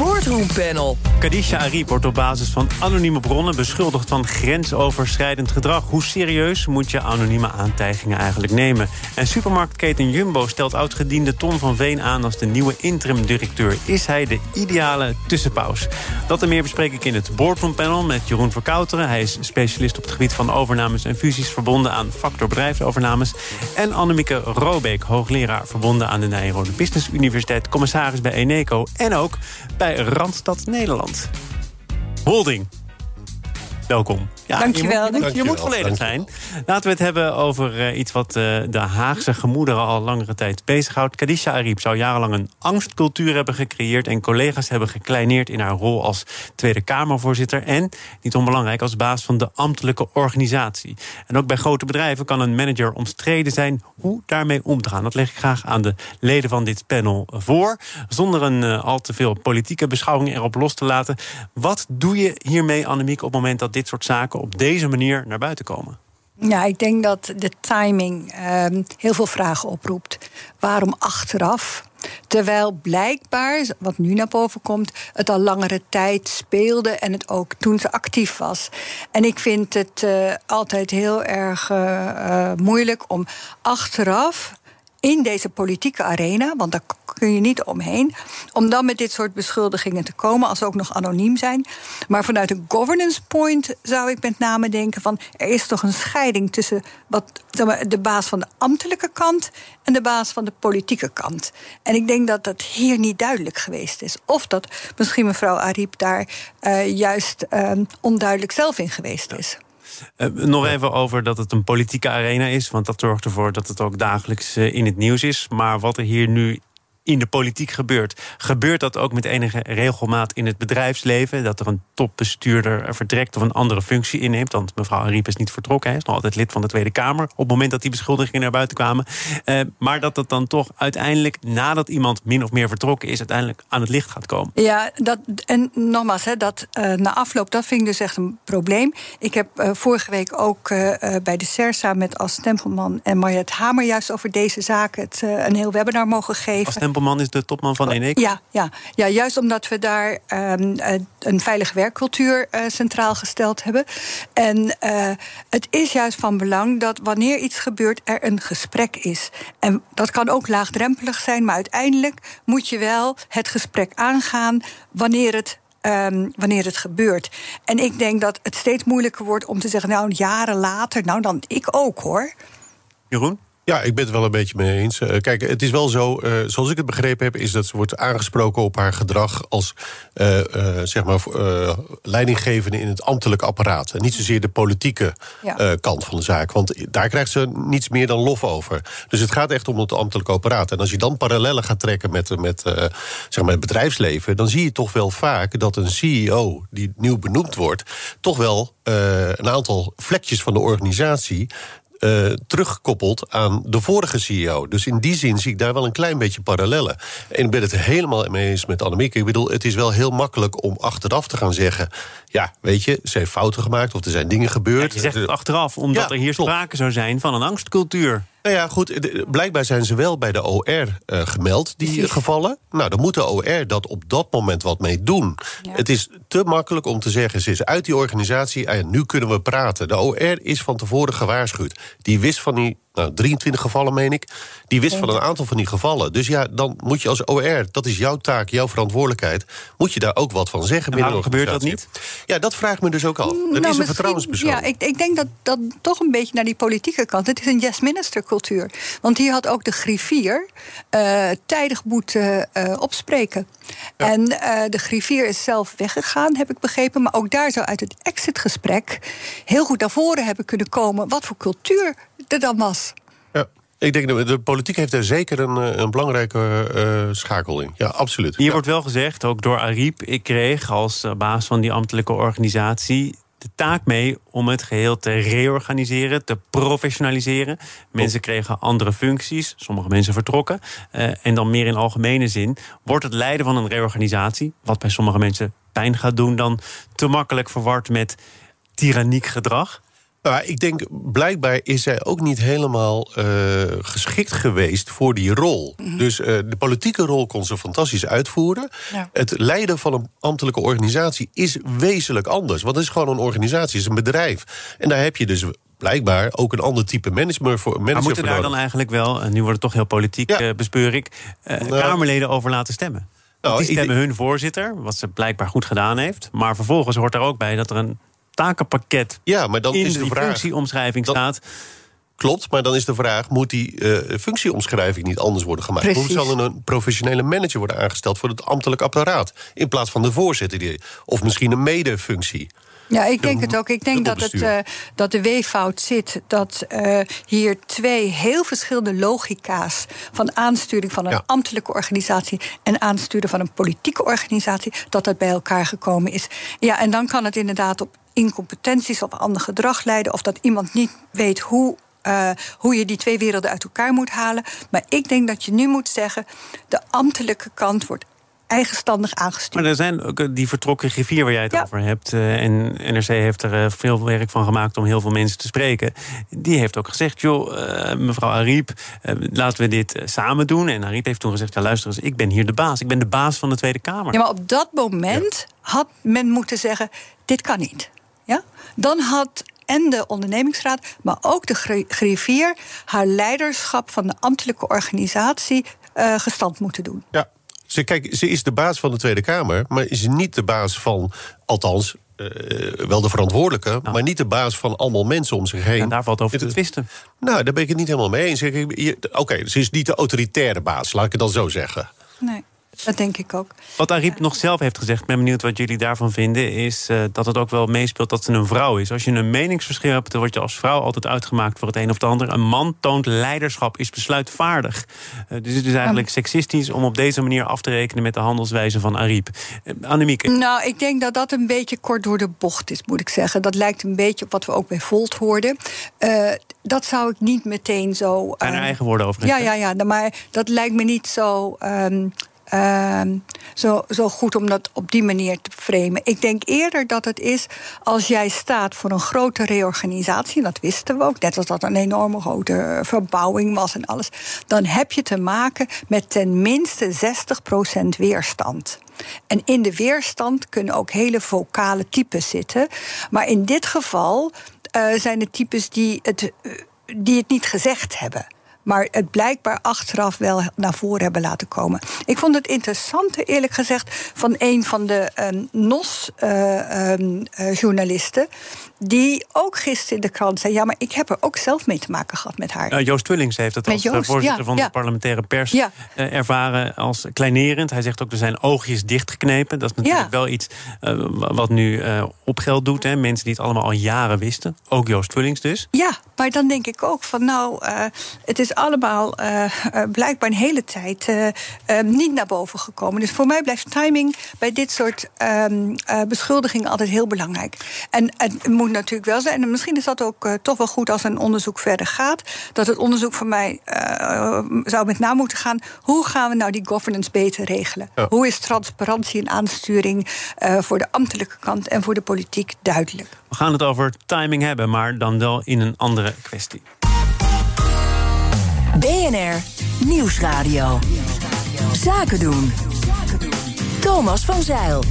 Boardroom Panel. Kadisha Ariep wordt op basis van anonieme bronnen beschuldigd van grensoverschrijdend gedrag. Hoe serieus moet je anonieme aantijgingen eigenlijk nemen? En supermarktketen Jumbo stelt oudgediende Ton van Veen aan als de nieuwe interim-directeur. Is hij de ideale tussenpaus? Dat en meer bespreek ik in het Boardroom Panel met Jeroen Verkouteren. Hij is specialist op het gebied van overnames en fusies verbonden aan factor bedrijfsovernames. En Annemieke Robeek, hoogleraar verbonden aan de Nijrode Business Universiteit, commissaris bij Eneco en ook bij Randstad Nederland. Holding. Welkom. Ja, Dankjewel. Je moet, je moet volledig zijn. Laten we het hebben over uh, iets wat uh, de Haagse gemoederen al langere tijd bezighoudt. Kadisha Ariep zou jarenlang een angstcultuur hebben gecreëerd... en collega's hebben gekleineerd in haar rol als Tweede Kamervoorzitter... en, niet onbelangrijk, als baas van de ambtelijke organisatie. En ook bij grote bedrijven kan een manager omstreden zijn... hoe daarmee om te gaan. Dat leg ik graag aan de leden van dit panel voor. Zonder een uh, al te veel politieke beschouwing erop los te laten. Wat doe je hiermee, Annemiek, op het moment dat dit soort zaken op deze manier naar buiten komen? Ja, ik denk dat de timing uh, heel veel vragen oproept. Waarom achteraf? Terwijl blijkbaar, wat nu naar boven komt, het al langere tijd speelde en het ook toen ze actief was. En ik vind het uh, altijd heel erg uh, uh, moeilijk om achteraf in deze politieke arena, want daar kun je niet omheen, om dan met dit soort beschuldigingen te komen, als ze ook nog anoniem zijn. Maar vanuit een governance point zou ik met name denken van er is toch een scheiding tussen wat, de baas van de ambtelijke kant en de baas van de politieke kant. En ik denk dat dat hier niet duidelijk geweest is. Of dat misschien mevrouw Ariep daar uh, juist uh, onduidelijk zelf in geweest is. Uh, nog even over dat het een politieke arena is. Want dat zorgt ervoor dat het ook dagelijks uh, in het nieuws is. Maar wat er hier nu in de politiek gebeurt. Gebeurt dat ook met enige regelmaat in het bedrijfsleven? Dat er een topbestuurder vertrekt of een andere functie inneemt? Want mevrouw Ariep is niet vertrokken, hij is nog altijd lid van de Tweede Kamer... op het moment dat die beschuldigingen naar buiten kwamen. Uh, maar dat het dan toch uiteindelijk, nadat iemand min of meer vertrokken is... uiteindelijk aan het licht gaat komen. Ja, dat, en nogmaals, hè, dat uh, na afloop, dat vind ik dus echt een probleem. Ik heb uh, vorige week ook bij de CERSA met As Stempelman en Mariette Hamer... juist over deze zaken het, een heel webinar mogen geven. Stempelman is de topman van Eneco? Ja, ja, ja, juist omdat we daar um, een veilige werkcultuur uh, centraal gesteld hebben. En uh, het is juist van belang dat wanneer iets gebeurt, er een gesprek is. En dat kan ook laagdrempelig zijn, maar uiteindelijk moet je wel het gesprek aangaan wanneer het Um, wanneer het gebeurt. En ik denk dat het steeds moeilijker wordt om te zeggen, nou, jaren later, nou dan ik ook hoor. Jeroen? Ja, ik ben het wel een beetje mee eens. Uh, kijk, het is wel zo, uh, zoals ik het begrepen heb, is dat ze wordt aangesproken op haar gedrag als uh, zeg maar leidinggevende in het ambtelijk apparaat. En niet zozeer de politieke ja. kant van de zaak. Want daar krijgt ze niets meer dan lof over. Dus het gaat echt om het ambtelijk apparaat. En als je dan parallellen gaat trekken met, met zeg maar het bedrijfsleven, dan zie je toch wel vaak dat een CEO die nieuw benoemd wordt, toch wel een aantal vlekjes van de organisatie uh, teruggekoppeld aan de vorige CEO. Dus in die zin zie ik daar wel een klein beetje parallellen. En ik ben het helemaal mee eens met Annemieke. Ik bedoel, het is wel heel makkelijk om achteraf te gaan zeggen... ja, weet je, ze heeft fouten gemaakt of er zijn dingen gebeurd. Ja, je zegt het achteraf, omdat ja, er hier sprake zou zijn van een angstcultuur. Nou ja, goed, blijkbaar zijn ze wel bij de OR uh, gemeld, die gevallen. Nou, dan moet de OR dat op dat moment wat mee doen. Ja. Het is te makkelijk om te zeggen, ze is uit die organisatie... en nu kunnen we praten. De OR is van tevoren gewaarschuwd. Die wist van die nou, 23 gevallen, meen ik. Die wist van een aantal van die gevallen. Dus ja, dan moet je als OR, dat is jouw taak, jouw verantwoordelijkheid... moet je daar ook wat van zeggen binnen waarom gebeurt dat niet? Ja, dat vraagt me dus ook al. Dat nou, is een vertrouwenspersoon. Ja, ik, ik denk dat dat toch een beetje naar die politieke kant... het is een yes-minister-cultuur. Want hier had ook de griffier uh, tijdig moeten uh, opspreken. Ja. En uh, de griffier is zelf weggegaan, heb ik begrepen. Maar ook daar zou uit het exitgesprek heel goed naar voren hebben kunnen komen... wat voor cultuur dan was. Ja. Ik denk dat de politiek heeft daar zeker een, een belangrijke uh, schakel in. Ja, absoluut. Hier ja. wordt wel gezegd, ook door Ariep... ik kreeg als baas van die ambtelijke organisatie de taak mee om het geheel te reorganiseren, te professionaliseren. Mensen kregen andere functies, sommige mensen vertrokken. Uh, en dan meer in algemene zin wordt het leiden van een reorganisatie, wat bij sommige mensen pijn gaat doen, dan te makkelijk verward met tyranniek gedrag. Nou, ik denk, blijkbaar is zij ook niet helemaal uh, geschikt geweest voor die rol. Mm -hmm. Dus uh, de politieke rol kon ze fantastisch uitvoeren. Ja. Het leiden van een ambtelijke organisatie is wezenlijk anders. Want het is gewoon een organisatie, het is een bedrijf. En daar heb je dus blijkbaar ook een ander type manager voor. Manager maar moeten daar dan eigenlijk wel, en nu wordt het toch heel politiek, ja. uh, bespeur ik, nou, Kamerleden over laten stemmen? Nou, die stemmen hun voorzitter, wat ze blijkbaar goed gedaan heeft. Maar vervolgens hoort er ook bij dat er een takenpakket ja, maar dan in is de die vraag, functieomschrijving dan, staat. Klopt, maar dan is de vraag: moet die uh, functieomschrijving niet anders worden gemaakt? Precies. Moet zal er een professionele manager worden aangesteld voor het ambtelijk apparaat? In plaats van de voorzitter, die, of misschien een medefunctie. Ja, ik denk het ook. Ik denk dat, het, uh, dat de weeffout zit dat uh, hier twee heel verschillende logica's van aansturing van een ja. ambtelijke organisatie en aansturen van een politieke organisatie, dat dat bij elkaar gekomen is. Ja, en dan kan het inderdaad op incompetenties of ander gedrag leiden, of dat iemand niet weet hoe uh, hoe je die twee werelden uit elkaar moet halen. Maar ik denk dat je nu moet zeggen: de ambtelijke kant wordt eigenstandig aangestuurd. Maar er zijn ook die vertrokken griffier waar jij het ja. over hebt. Uh, en NRC heeft er uh, veel werk van gemaakt om heel veel mensen te spreken. Die heeft ook gezegd, joh, uh, mevrouw Ariep, laten we dit samen doen. En Ariep heeft toen gezegd, ja luister eens, ik ben hier de baas. Ik ben de baas van de Tweede Kamer. Ja, maar op dat moment ja. had men moeten zeggen, dit kan niet. Ja? Dan had en de ondernemingsraad, maar ook de griffier haar leiderschap van de ambtelijke organisatie uh, gestand moeten doen. Ja, ze, kijk, ze is de baas van de Tweede Kamer, maar is niet de baas van, althans, uh, wel de verantwoordelijke, nou. maar niet de baas van allemaal mensen om zich heen. En daar valt over te twisten. Nou, daar ben ik het niet helemaal mee eens. Oké, okay, ze is niet de autoritaire baas, laat ik het dan zo zeggen. Nee. Dat denk ik ook. Wat Ariep nog zelf heeft gezegd, ik ben benieuwd wat jullie daarvan vinden... is uh, dat het ook wel meespeelt dat ze een vrouw is. Als je een meningsverschil hebt, dan word je als vrouw altijd uitgemaakt... voor het een of het ander. Een man toont leiderschap, is besluitvaardig. Uh, dus het is eigenlijk seksistisch om op deze manier af te rekenen... met de handelswijze van Ariep. Uh, Annemieke? Nou, ik denk dat dat een beetje kort door de bocht is, moet ik zeggen. Dat lijkt een beetje op wat we ook bij Volt hoorden. dat zou ik niet meteen zo... Zijn er eigen woorden over? Ja, ja, ja, maar dat lijkt me niet zo... Um, uh, zo, zo goed om dat op die manier te framen. Ik denk eerder dat het is als jij staat voor een grote reorganisatie, dat wisten we ook, net als dat een enorme grote verbouwing was en alles, dan heb je te maken met ten minste 60% weerstand. En in de weerstand kunnen ook hele vocale types zitten. Maar in dit geval uh, zijn het types die het, die het niet gezegd hebben maar het blijkbaar achteraf wel naar voren hebben laten komen. Ik vond het interessante, eerlijk gezegd, van een van de um, NOS-journalisten. Um, uh, die ook gisteren in de krant zei: Ja, maar ik heb er ook zelf mee te maken gehad met haar. Uh, Joost Twillings heeft het als Joost, voorzitter ja, van ja. de parlementaire pers ja. uh, ervaren als kleinerend. Hij zegt ook: er zijn oogjes dichtgeknepen. Dat is natuurlijk wel iets uh, wat nu op geld doet. Hè. Mensen die het allemaal al jaren wisten. Ook Joost Twillings dus. Ja, maar dan denk ik ook van: Nou, het is allemaal blijkbaar een hele tijd niet naar boven gekomen. Dus voor mij blijft timing bij dit soort um, beschuldigingen altijd heel belangrijk. En het moet natuurlijk wel zijn. En misschien is dat ook uh, toch wel goed als een onderzoek verder gaat. Dat het onderzoek van mij uh, zou met name moeten gaan. Hoe gaan we nou die governance beter regelen? Ja. Hoe is transparantie en aansturing uh, voor de ambtelijke kant en voor de politiek duidelijk? We gaan het over timing hebben, maar dan wel in een andere kwestie. BNR Nieuwsradio. Zaken doen. Thomas van Zeil.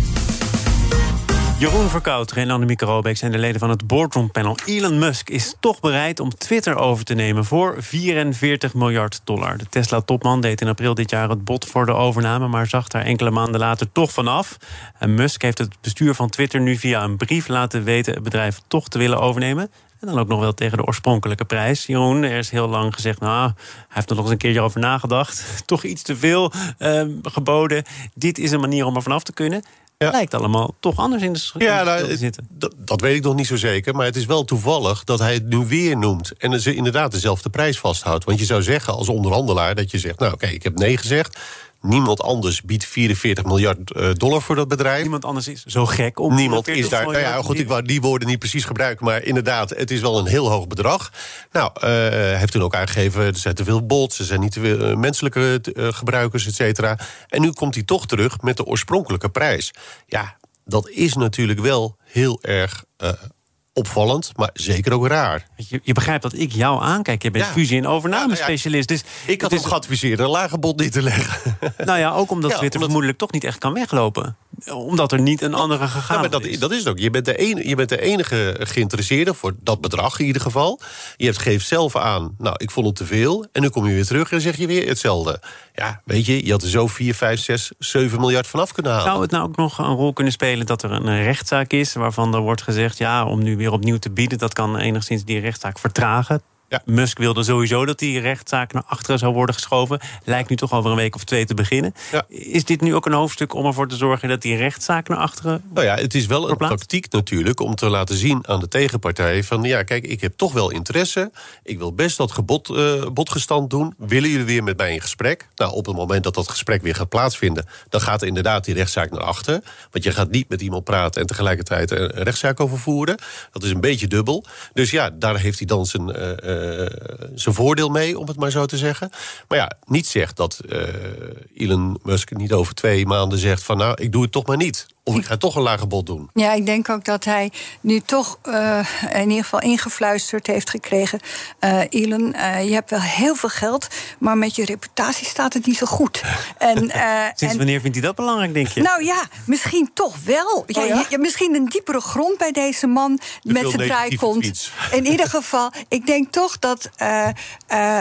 Jeroen Verkouter en Annemieke Robeek zijn de leden van het Boardroom Panel. Elon Musk is toch bereid om Twitter over te nemen voor 44 miljard dollar. De Tesla-topman deed in april dit jaar het bod voor de overname... maar zag daar enkele maanden later toch vanaf. En Musk heeft het bestuur van Twitter nu via een brief laten weten... het bedrijf toch te willen overnemen. En dan ook nog wel tegen de oorspronkelijke prijs. Jeroen, er is heel lang gezegd, nou, hij heeft er nog eens een keertje over nagedacht. Toch iets te veel uh, geboden. Dit is een manier om er vanaf te kunnen. Ja. Lijkt allemaal toch anders in de sch- ja, nou, te zitten. Dat, dat weet ik nog niet zo zeker. Maar het is wel toevallig dat hij het nu weer noemt. En ze inderdaad dezelfde prijs vasthoudt. Want je zou zeggen als onderhandelaar dat je zegt... nou oké, okay, ik heb nee gezegd. Niemand anders biedt 44 miljard eh, dollar voor dat bedrijf. Niemand anders is zo gek om. Niemand is daar. Nou ja, goed, ik wou die woorden niet precies gebruiken. Maar inderdaad, het is wel een heel hoog bedrag. Nou, uh, heeft toen ook aangegeven. Er zijn te veel bots, er zijn niet te veel menselijke gebruikers, et cetera. En nu komt hij toch terug met de oorspronkelijke prijs. Ja, dat is natuurlijk wel heel erg opvallend, maar zeker ook raar. Je, je begrijpt dat ik jou aankijk. Je bent fusie- en overname-specialist. Dus ik had hem geadviseerd een lager bod niet te leggen. Nou ja, ook omdat Twitter vermoedelijk toch niet echt kan weglopen. Omdat er niet een andere gegaan ja, maar dat, is. Dat is het ook. Je bent, de enige, je bent de enige geïnteresseerde voor dat bedrag in ieder geval. Je hebt geeft zelf aan, nou, ik vond het te veel. En nu kom je weer terug en zeg je weer hetzelfde. Ja, weet je, je had er zo 4, 5, 6, 7 miljard vanaf kunnen halen. Zou het nou ook nog een rol kunnen spelen dat er een rechtszaak is... waarvan er wordt gezegd, ja, om nu weer opnieuw te bieden... dat kan enigszins die rechtszaak vertragen. Ja. Musk wilde sowieso dat die rechtszaak naar achteren zou worden geschoven. Lijkt nu toch over een week of twee te beginnen. Ja. Is dit nu ook een hoofdstuk om ervoor te zorgen dat die rechtszaak naar achteren. Nou ja, het is wel een tactiek natuurlijk om te laten zien aan de tegenpartij: van ja, kijk, ik heb toch wel interesse. Ik wil best dat gebod, uh, bodgestand doen. Willen jullie weer met mij in gesprek? Nou, op het moment dat dat gesprek weer gaat plaatsvinden, dan gaat inderdaad die rechtszaak naar achter. Want je gaat niet met iemand praten en tegelijkertijd een rechtszaak over voeren. Dat is een beetje dubbel. Dus ja, daar heeft hij dan zijn. Uh, uh, zijn voordeel mee, om het maar zo te zeggen. Maar ja, niet zegt dat uh, Elon Musk niet over twee maanden zegt van nou, ik doe het toch maar niet. Of ik ga toch een lager bod doen. Ja, ik denk ook dat hij nu toch uh, in ieder geval ingefluisterd heeft gekregen. Uh, Elon, uh, je hebt wel heel veel geld, maar met je reputatie staat het niet zo goed. En, Sinds wanneer vindt hij dat belangrijk, denk je? Nou ja, misschien toch wel. Oh, ja? Ja, misschien een diepere grond bij deze man met zijn draaikont. In ieder geval, ik denk toch dat,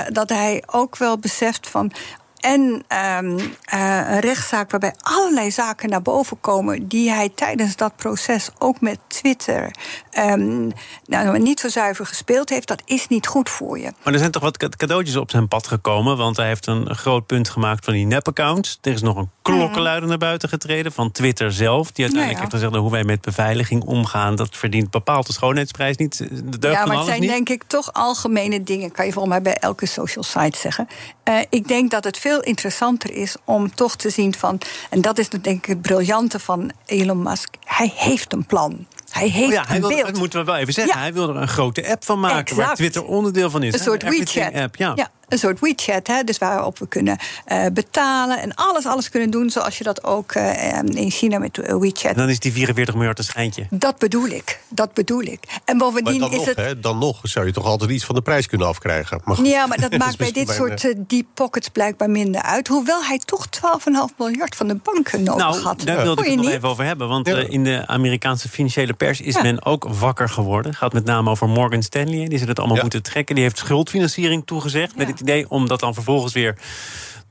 dat hij ook wel beseft van en um, uh, een rechtszaak waarbij allerlei zaken naar boven komen die hij tijdens dat proces ook met Twitter um, nou, niet zo zuiver gespeeld heeft, dat is niet goed voor je. Maar er zijn toch wat cadeautjes op zijn pad gekomen, want hij heeft een groot punt gemaakt van die nep-accounts. Er is nog een klokkenluider mm. naar buiten getreden van Twitter zelf, die uiteindelijk ja, heeft gezegd hoe wij met beveiliging omgaan, dat verdient bepaald de schoonheidsprijs niet. De ja, maar het zijn denk ik toch algemene dingen, kan je volgens mij bij elke social site zeggen. Uh, ik denk dat het veel interessanter is om toch te zien van... en dat is denk ik het briljante van Elon Musk... hij heeft een plan. Hij heeft oh ja, hij een wil, beeld. Dat moeten we wel even zeggen. Hij wil er een grote app van maken... waar Twitter onderdeel van is. Een soort WeChat. ja. ja een soort WeChat, hè, dus waarop we kunnen uh, betalen en alles, alles kunnen doen zoals je dat ook uh, in China met eh, WeChat. En dan is die 44 miljard een schijntje. Dat bedoel ik, dat bedoel ik. En bovendien dan is nog, het. Hè, dan nog zou je toch altijd iets van de prijs kunnen afkrijgen. Maar ja, maar dat maakt bij dit soort uh, deep pockets blijkbaar minder uit. Hoewel hij toch 12,5 miljard van de banken nodig nou, had. Daar wilde ik het nog even over hebben. Want in de Amerikaanse financiële pers is men ook wakker geworden. Het gaat met name over Morgan Stanley. Die ze het allemaal moeten trekken. Die heeft schuldfinanciering toegezegd. Het idee om dat dan vervolgens weer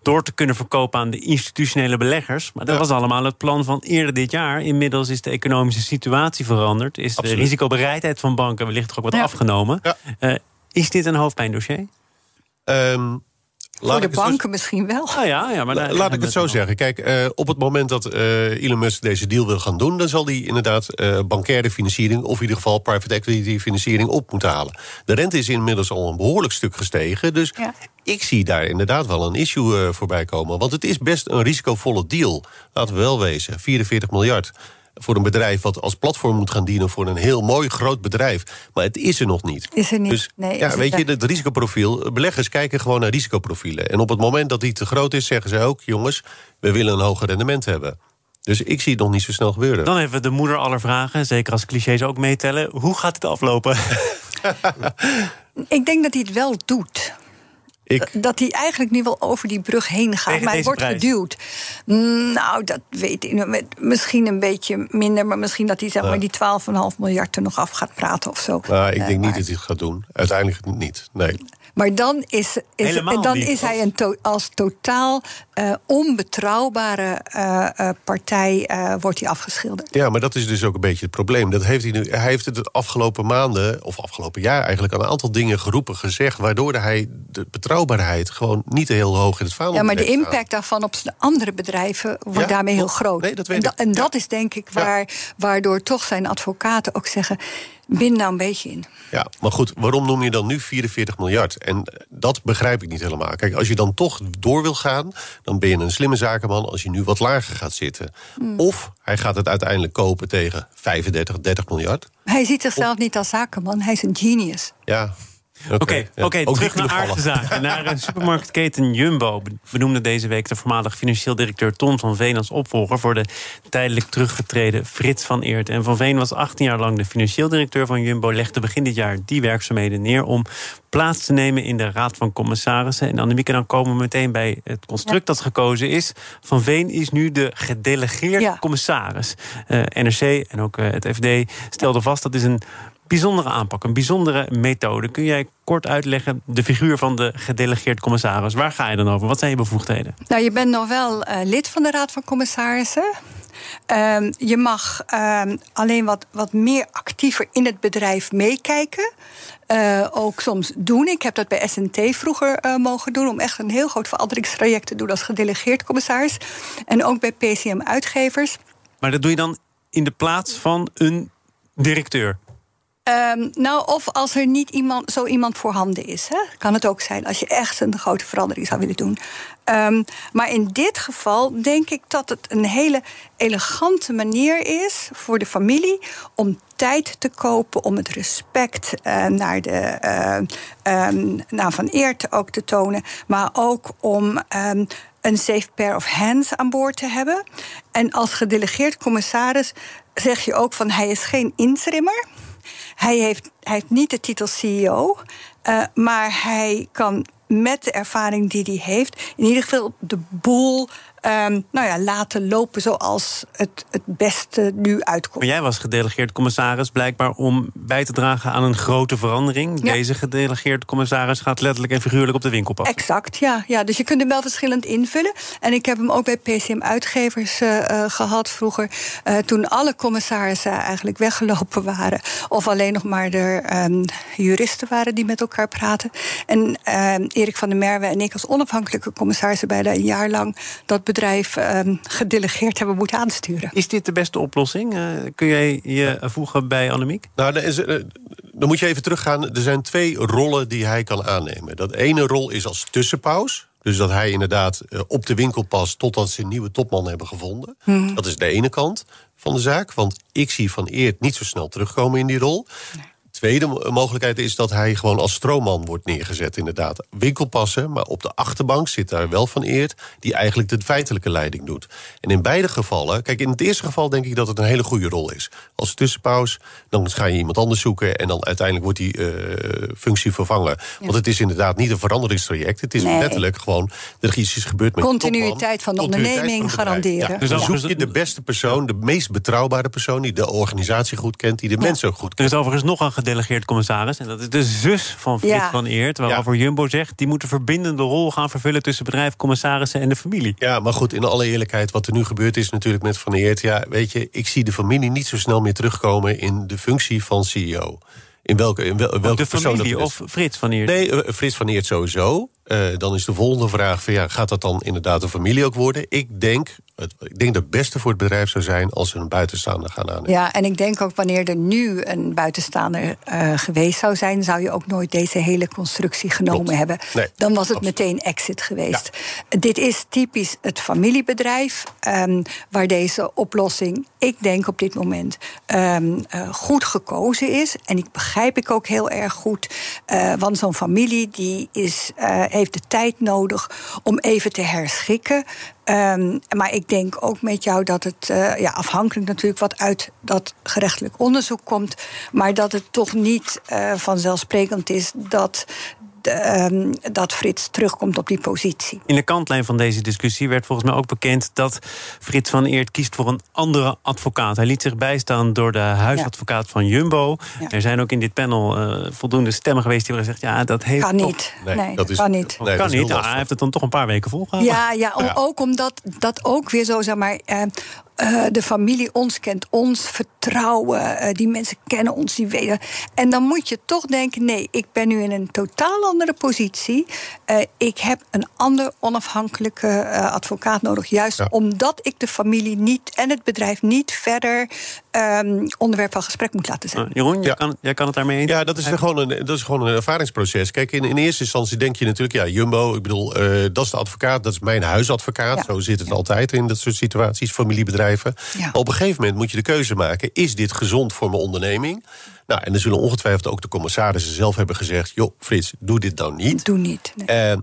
door te kunnen verkopen aan de institutionele beleggers. Maar dat was allemaal het plan van eerder dit jaar. Inmiddels is de economische situatie veranderd. Is de risicobereidheid van banken wellicht ook wat afgenomen. Uh, is dit een hoofdpijndossier? Um, voor de banken misschien wel. Ah, ja, ja, maar laat ik het zo zeggen. Kijk, uh, op het moment dat uh, Elon Musk deze deal wil gaan doen... dan zal hij inderdaad uh, bankaire financiering... of in ieder geval private equity financiering op moeten halen. De rente is inmiddels al een behoorlijk stuk gestegen. Dus ja. ik zie daar inderdaad wel een issue voorbij komen. Want het is best een risicovolle deal. Laten we wel wezen, 44 miljard voor een bedrijf wat als platform moet gaan dienen voor een heel mooi groot bedrijf. Maar het is er nog niet. Is er niet. Dus nee, ja, weet je, het risicoprofiel. Beleggers kijken gewoon naar risicoprofielen. En op het moment dat die te groot is, zeggen ze ook: jongens, we willen een hoger rendement hebben. Dus ik zie het nog niet zo snel gebeuren. Dan hebben we de moeder aller vragen, zeker als clichés ook meetellen. Hoe gaat het aflopen? ik denk dat hij het wel doet. Ik... Dat hij eigenlijk nu wel over die brug heen gaat. maar hij wordt geduwd. Nou, dat weet ik. Misschien een beetje minder. Maar misschien dat hij zeg maar, die 12,5 miljard er nog af gaat praten of zo. Nou, ik denk niet dat hij het gaat doen. Uiteindelijk niet. Nee. Maar dan is, is, dan is hij een to, als totaal uh, onbetrouwbare uh, uh, partij wordt hij afgeschilderd. Ja, maar dat is dus ook een beetje het probleem. Dat heeft hij, nu, hij heeft het de afgelopen maanden, of afgelopen jaar eigenlijk... een aantal dingen geroepen, gezegd... waardoor hij de betrouwbaarheid gewoon niet heel hoog in het vaandel Ja, maar de impact daarvan op de andere bedrijven wordt daarmee heel groot. Nee, dat weet en, da, en dat is denk ik waar, waardoor toch zijn advocaten ook zeggen Bind nou een beetje in. Ja, maar goed, waarom noem je dan nu 44 miljard? En eh, dat begrijp ik niet helemaal. Kijk, als je dan toch door wil gaan, dan ben je een slimme zakenman als je nu wat lager gaat zitten. Hmm. Of hij gaat het uiteindelijk kopen tegen 35, 30 miljard. Hij ziet zichzelf niet als zakenman, hij is een genius. Ja. Oké, ja. oké, Ook terug naar aardse zaken. Naar een supermarktketen Jumbo benoemde deze week de voormalig financieel directeur Ton van Veen als opvolger voor de tijdelijk teruggetreden Frits van Eert. En Van Veen was 18 jaar lang de financieel directeur van Jumbo, legde begin dit jaar die werkzaamheden neer om plaats te nemen in de Raad van Commissarissen. En Annemieke, dan komen we meteen bij het construct dat gekozen is. Van Veen is nu de gedelegeerd Ja. commissaris. Eh, NRC en ook eh, het FD stelden vast dat is een bijzondere aanpak, een bijzondere methode. Kun jij kort uitleggen de figuur van de gedelegeerd commissaris? Waar ga je dan over? Wat zijn je bevoegdheden? Nou, je bent nog wel eh, lid van de Raad van Commissarissen. Ehm, je mag ehm, alleen wat, wat meer actiever in het bedrijf meekijken. Eh, ook soms doen. Ik heb dat bij SNT vroeger eh, mogen doen... om echt een heel groot veranderingstraject te doen als gedelegeerd commissaris. En ook bij PCM Uitgevers. Maar dat doe je dan in de plaats van een directeur. Ehm, nou, of als er niet iemand, zo iemand voorhanden is. Hè? Kan het ook zijn als je echt een grote verandering zou willen doen. Ehm, maar in dit geval denk ik dat het een hele elegante manier is voor de familie om tijd te kopen, om het respect eh, naar, de, ehm, naar Van Eert ook te tonen, maar ook om. een safe pair of hands aan boord te hebben. En als gedelegeerd commissaris zeg je ook van hij is geen intrimmer. Hij heeft, hij heeft niet de titel CEO, eh, maar hij kan met de ervaring die hij heeft, in ieder geval de boel ehm, nou ja, laten lopen zoals het het beste nu uitkomt. Maar jij was gedelegeerd commissaris blijkbaar om bij te dragen aan een grote verandering. Ja. Deze gedelegeerd commissaris gaat letterlijk en figuurlijk op de winkel passen. Exact, ja, ja. Dus je kunt hem wel verschillend invullen. En ik heb hem ook bij PCM Uitgevers eh, eh, gehad vroeger. eh, toen alle commissarissen eigenlijk weggelopen waren. Of alleen nog maar de ehm, juristen waren die met elkaar praten. En ehm, Erik van der Merwe en ik als onafhankelijke commissarissen... bijna een jaar lang dat bedrijf ehm, gedelegeerd hebben moeten aansturen. Is dit de beste oplossing? Eh, kun jij je voegen bij Annemiek? Nou, dan, is, er- dan moet je even teruggaan. Er zijn twee rollen die hij kan aannemen. Dat ene rol is als tussenpaus. Dus dat hij inderdaad eh, op de winkel past totdat ze een nieuwe topman hebben gevonden. Dat is de ene kant van de zaak. Want ik zie Van Eert niet zo snel terugkomen in die rol. Tweede mo- mogelijkheid is dat hij gewoon als stroomman wordt neergezet, inderdaad. Winkelpassen, maar op de achterbank zit daar wel Van Eert... die eigenlijk de feitelijke leiding doet. En in beide gevallen... Kijk, in het eerste geval denk ik dat het een hele goede rol is. Als tussenpaus, dan ga je iemand anders zoeken... en dan uiteindelijk wordt die eh, functie vervangen. Want het is inderdaad niet een veranderingstraject. Het is Nee. letterlijk gewoon... er is iets gebeurd met de Continuïteit van de onderneming van garanderen. Ja, Dus dan zoek je de beste persoon, de meest betrouwbare persoon... die de organisatie goed kent, die de mensen ook goed Er kent. is overigens nog een gedelegeerd commissaris. En dat is de zus van Frits Ja. van Eert. Waarover Jumbo zegt... die moet een verbindende rol gaan vervullen... tussen bedrijf, commissarissen en de familie. Ja, maar goed, in alle eerlijkheid, wat er nu gebeurd is natuurlijk met Van Eert... ja, weet je, ik zie de familie niet zo snel meer terugkomen... in de functie van CEO. In welke, in wel, welke de persoon familie dat is. of Frits van Eert? Nee, eh, Frits van Eert sowieso. Eh, dan is de volgende vraag: van, ja, gaat dat dan inderdaad een familie ook worden? Ik denk, het, ik denk dat het beste voor het bedrijf zou zijn als ze een buitenstaander gaan aannemen. Ja, en ik denk ook wanneer er nu een buitenstaander eh, geweest zou zijn, zou je ook nooit deze hele constructie genomen Klopt. hebben. Nee, Dan was het absoluut. meteen exit geweest. Dit is typisch het familiebedrijf, ehm, waar deze oplossing, ik denk op dit moment, ehm, eh, goed gekozen is. En ik begrijp ik ook heel erg goed, want zo'n familie die is, heeft de tijd nodig om even te herschikken. Ehm, maar ik denk ook met jou dat het, eh, ja, afhankelijk natuurlijk wat uit dat gerechtelijk onderzoek komt, maar dat het toch niet eh, vanzelfsprekend is dat, ehm, dat Frits terugkomt op die positie. In de kantlijn van deze discussie werd volgens mij ook bekend dat Frits van Eert kiest voor een andere advocaat. Hij liet zich bijstaan door de huisadvocaat van Jumbo. Ja. Er zijn ook in dit panel eh, voldoende stemmen geweest die hebben gezegd: ja, dat heeft. Kan toch- niet. Nee, Nee, dat is- kan niet. Nee, dat kan niet. Ah, hij heeft het dan toch een paar weken volgehouden. Ja, ja, ook omdat dat ook weer zo, zeg maar. eh, eh, de familie ons kent ons, vertrouwen. Eh, die mensen kennen ons, die weten. En dan moet je toch denken: nee, ik ben nu in een totaal andere positie. Eh, ik heb een ander onafhankelijke advocaat nodig. Juist omdat ik de familie niet en het bedrijf niet verder um, onderwerp van gesprek moet laten zijn. Jeroen, jij, kan, jij kan het daarmee eens? Ja, dat is, gewoon een, dat is gewoon een ervaringsproces. Kijk, in, in eerste instantie denk je natuurlijk, ja, Jumbo, ik bedoel, dat is de advocaat, dat is mijn huisadvocaat. Zo zit het altijd in dat soort situaties, familiebedrijven. Op een gegeven moment moet je de keuze maken: is dit gezond voor mijn onderneming? Nou, en dan zullen ongetwijfeld ook de commissarissen zelf hebben gezegd: joh, Frits, doe dit nou niet. Doe niet. Nee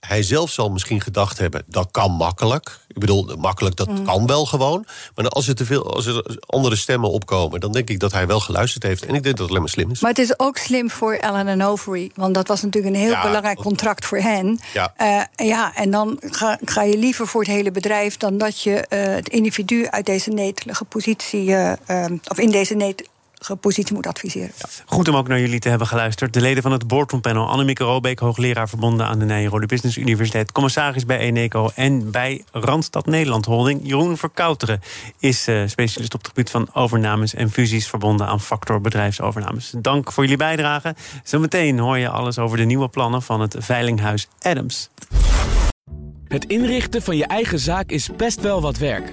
hij zelf zal misschien gedacht hebben, dat kan makkelijk. Ik bedoel, makkelijk, dat mm. kan wel gewoon. Maar als er te veel, als er andere stemmen opkomen... dan denk ik dat hij wel geluisterd heeft. En ik denk dat het alleen maar slim is. Maar het is ook slim voor Ellen en Overy. Want dat was natuurlijk een heel belangrijk contract voor hen. Ja, uh, ja en dan ga, ga, je liever voor het hele bedrijf... dan dat je uh, het individu uit deze netelige positie... Uh, of in deze net positie moet adviseren. Goed om ook naar jullie te hebben geluisterd. De leden van het boardroompanel Annemieke Robeek, hoogleraar verbonden aan de Nijrode Business Universiteit, commissaris bij Eneco en bij Randstad Nederland Holding. Jeroen Verkouteren is uh, specialist op het gebied van overnames en fusies verbonden aan factor bedrijfsovernames. Dank voor jullie bijdrage. Zometeen hoor je alles over de nieuwe plannen van het Veilinghuis Adams. Het inrichten van je eigen zaak is best wel wat werk.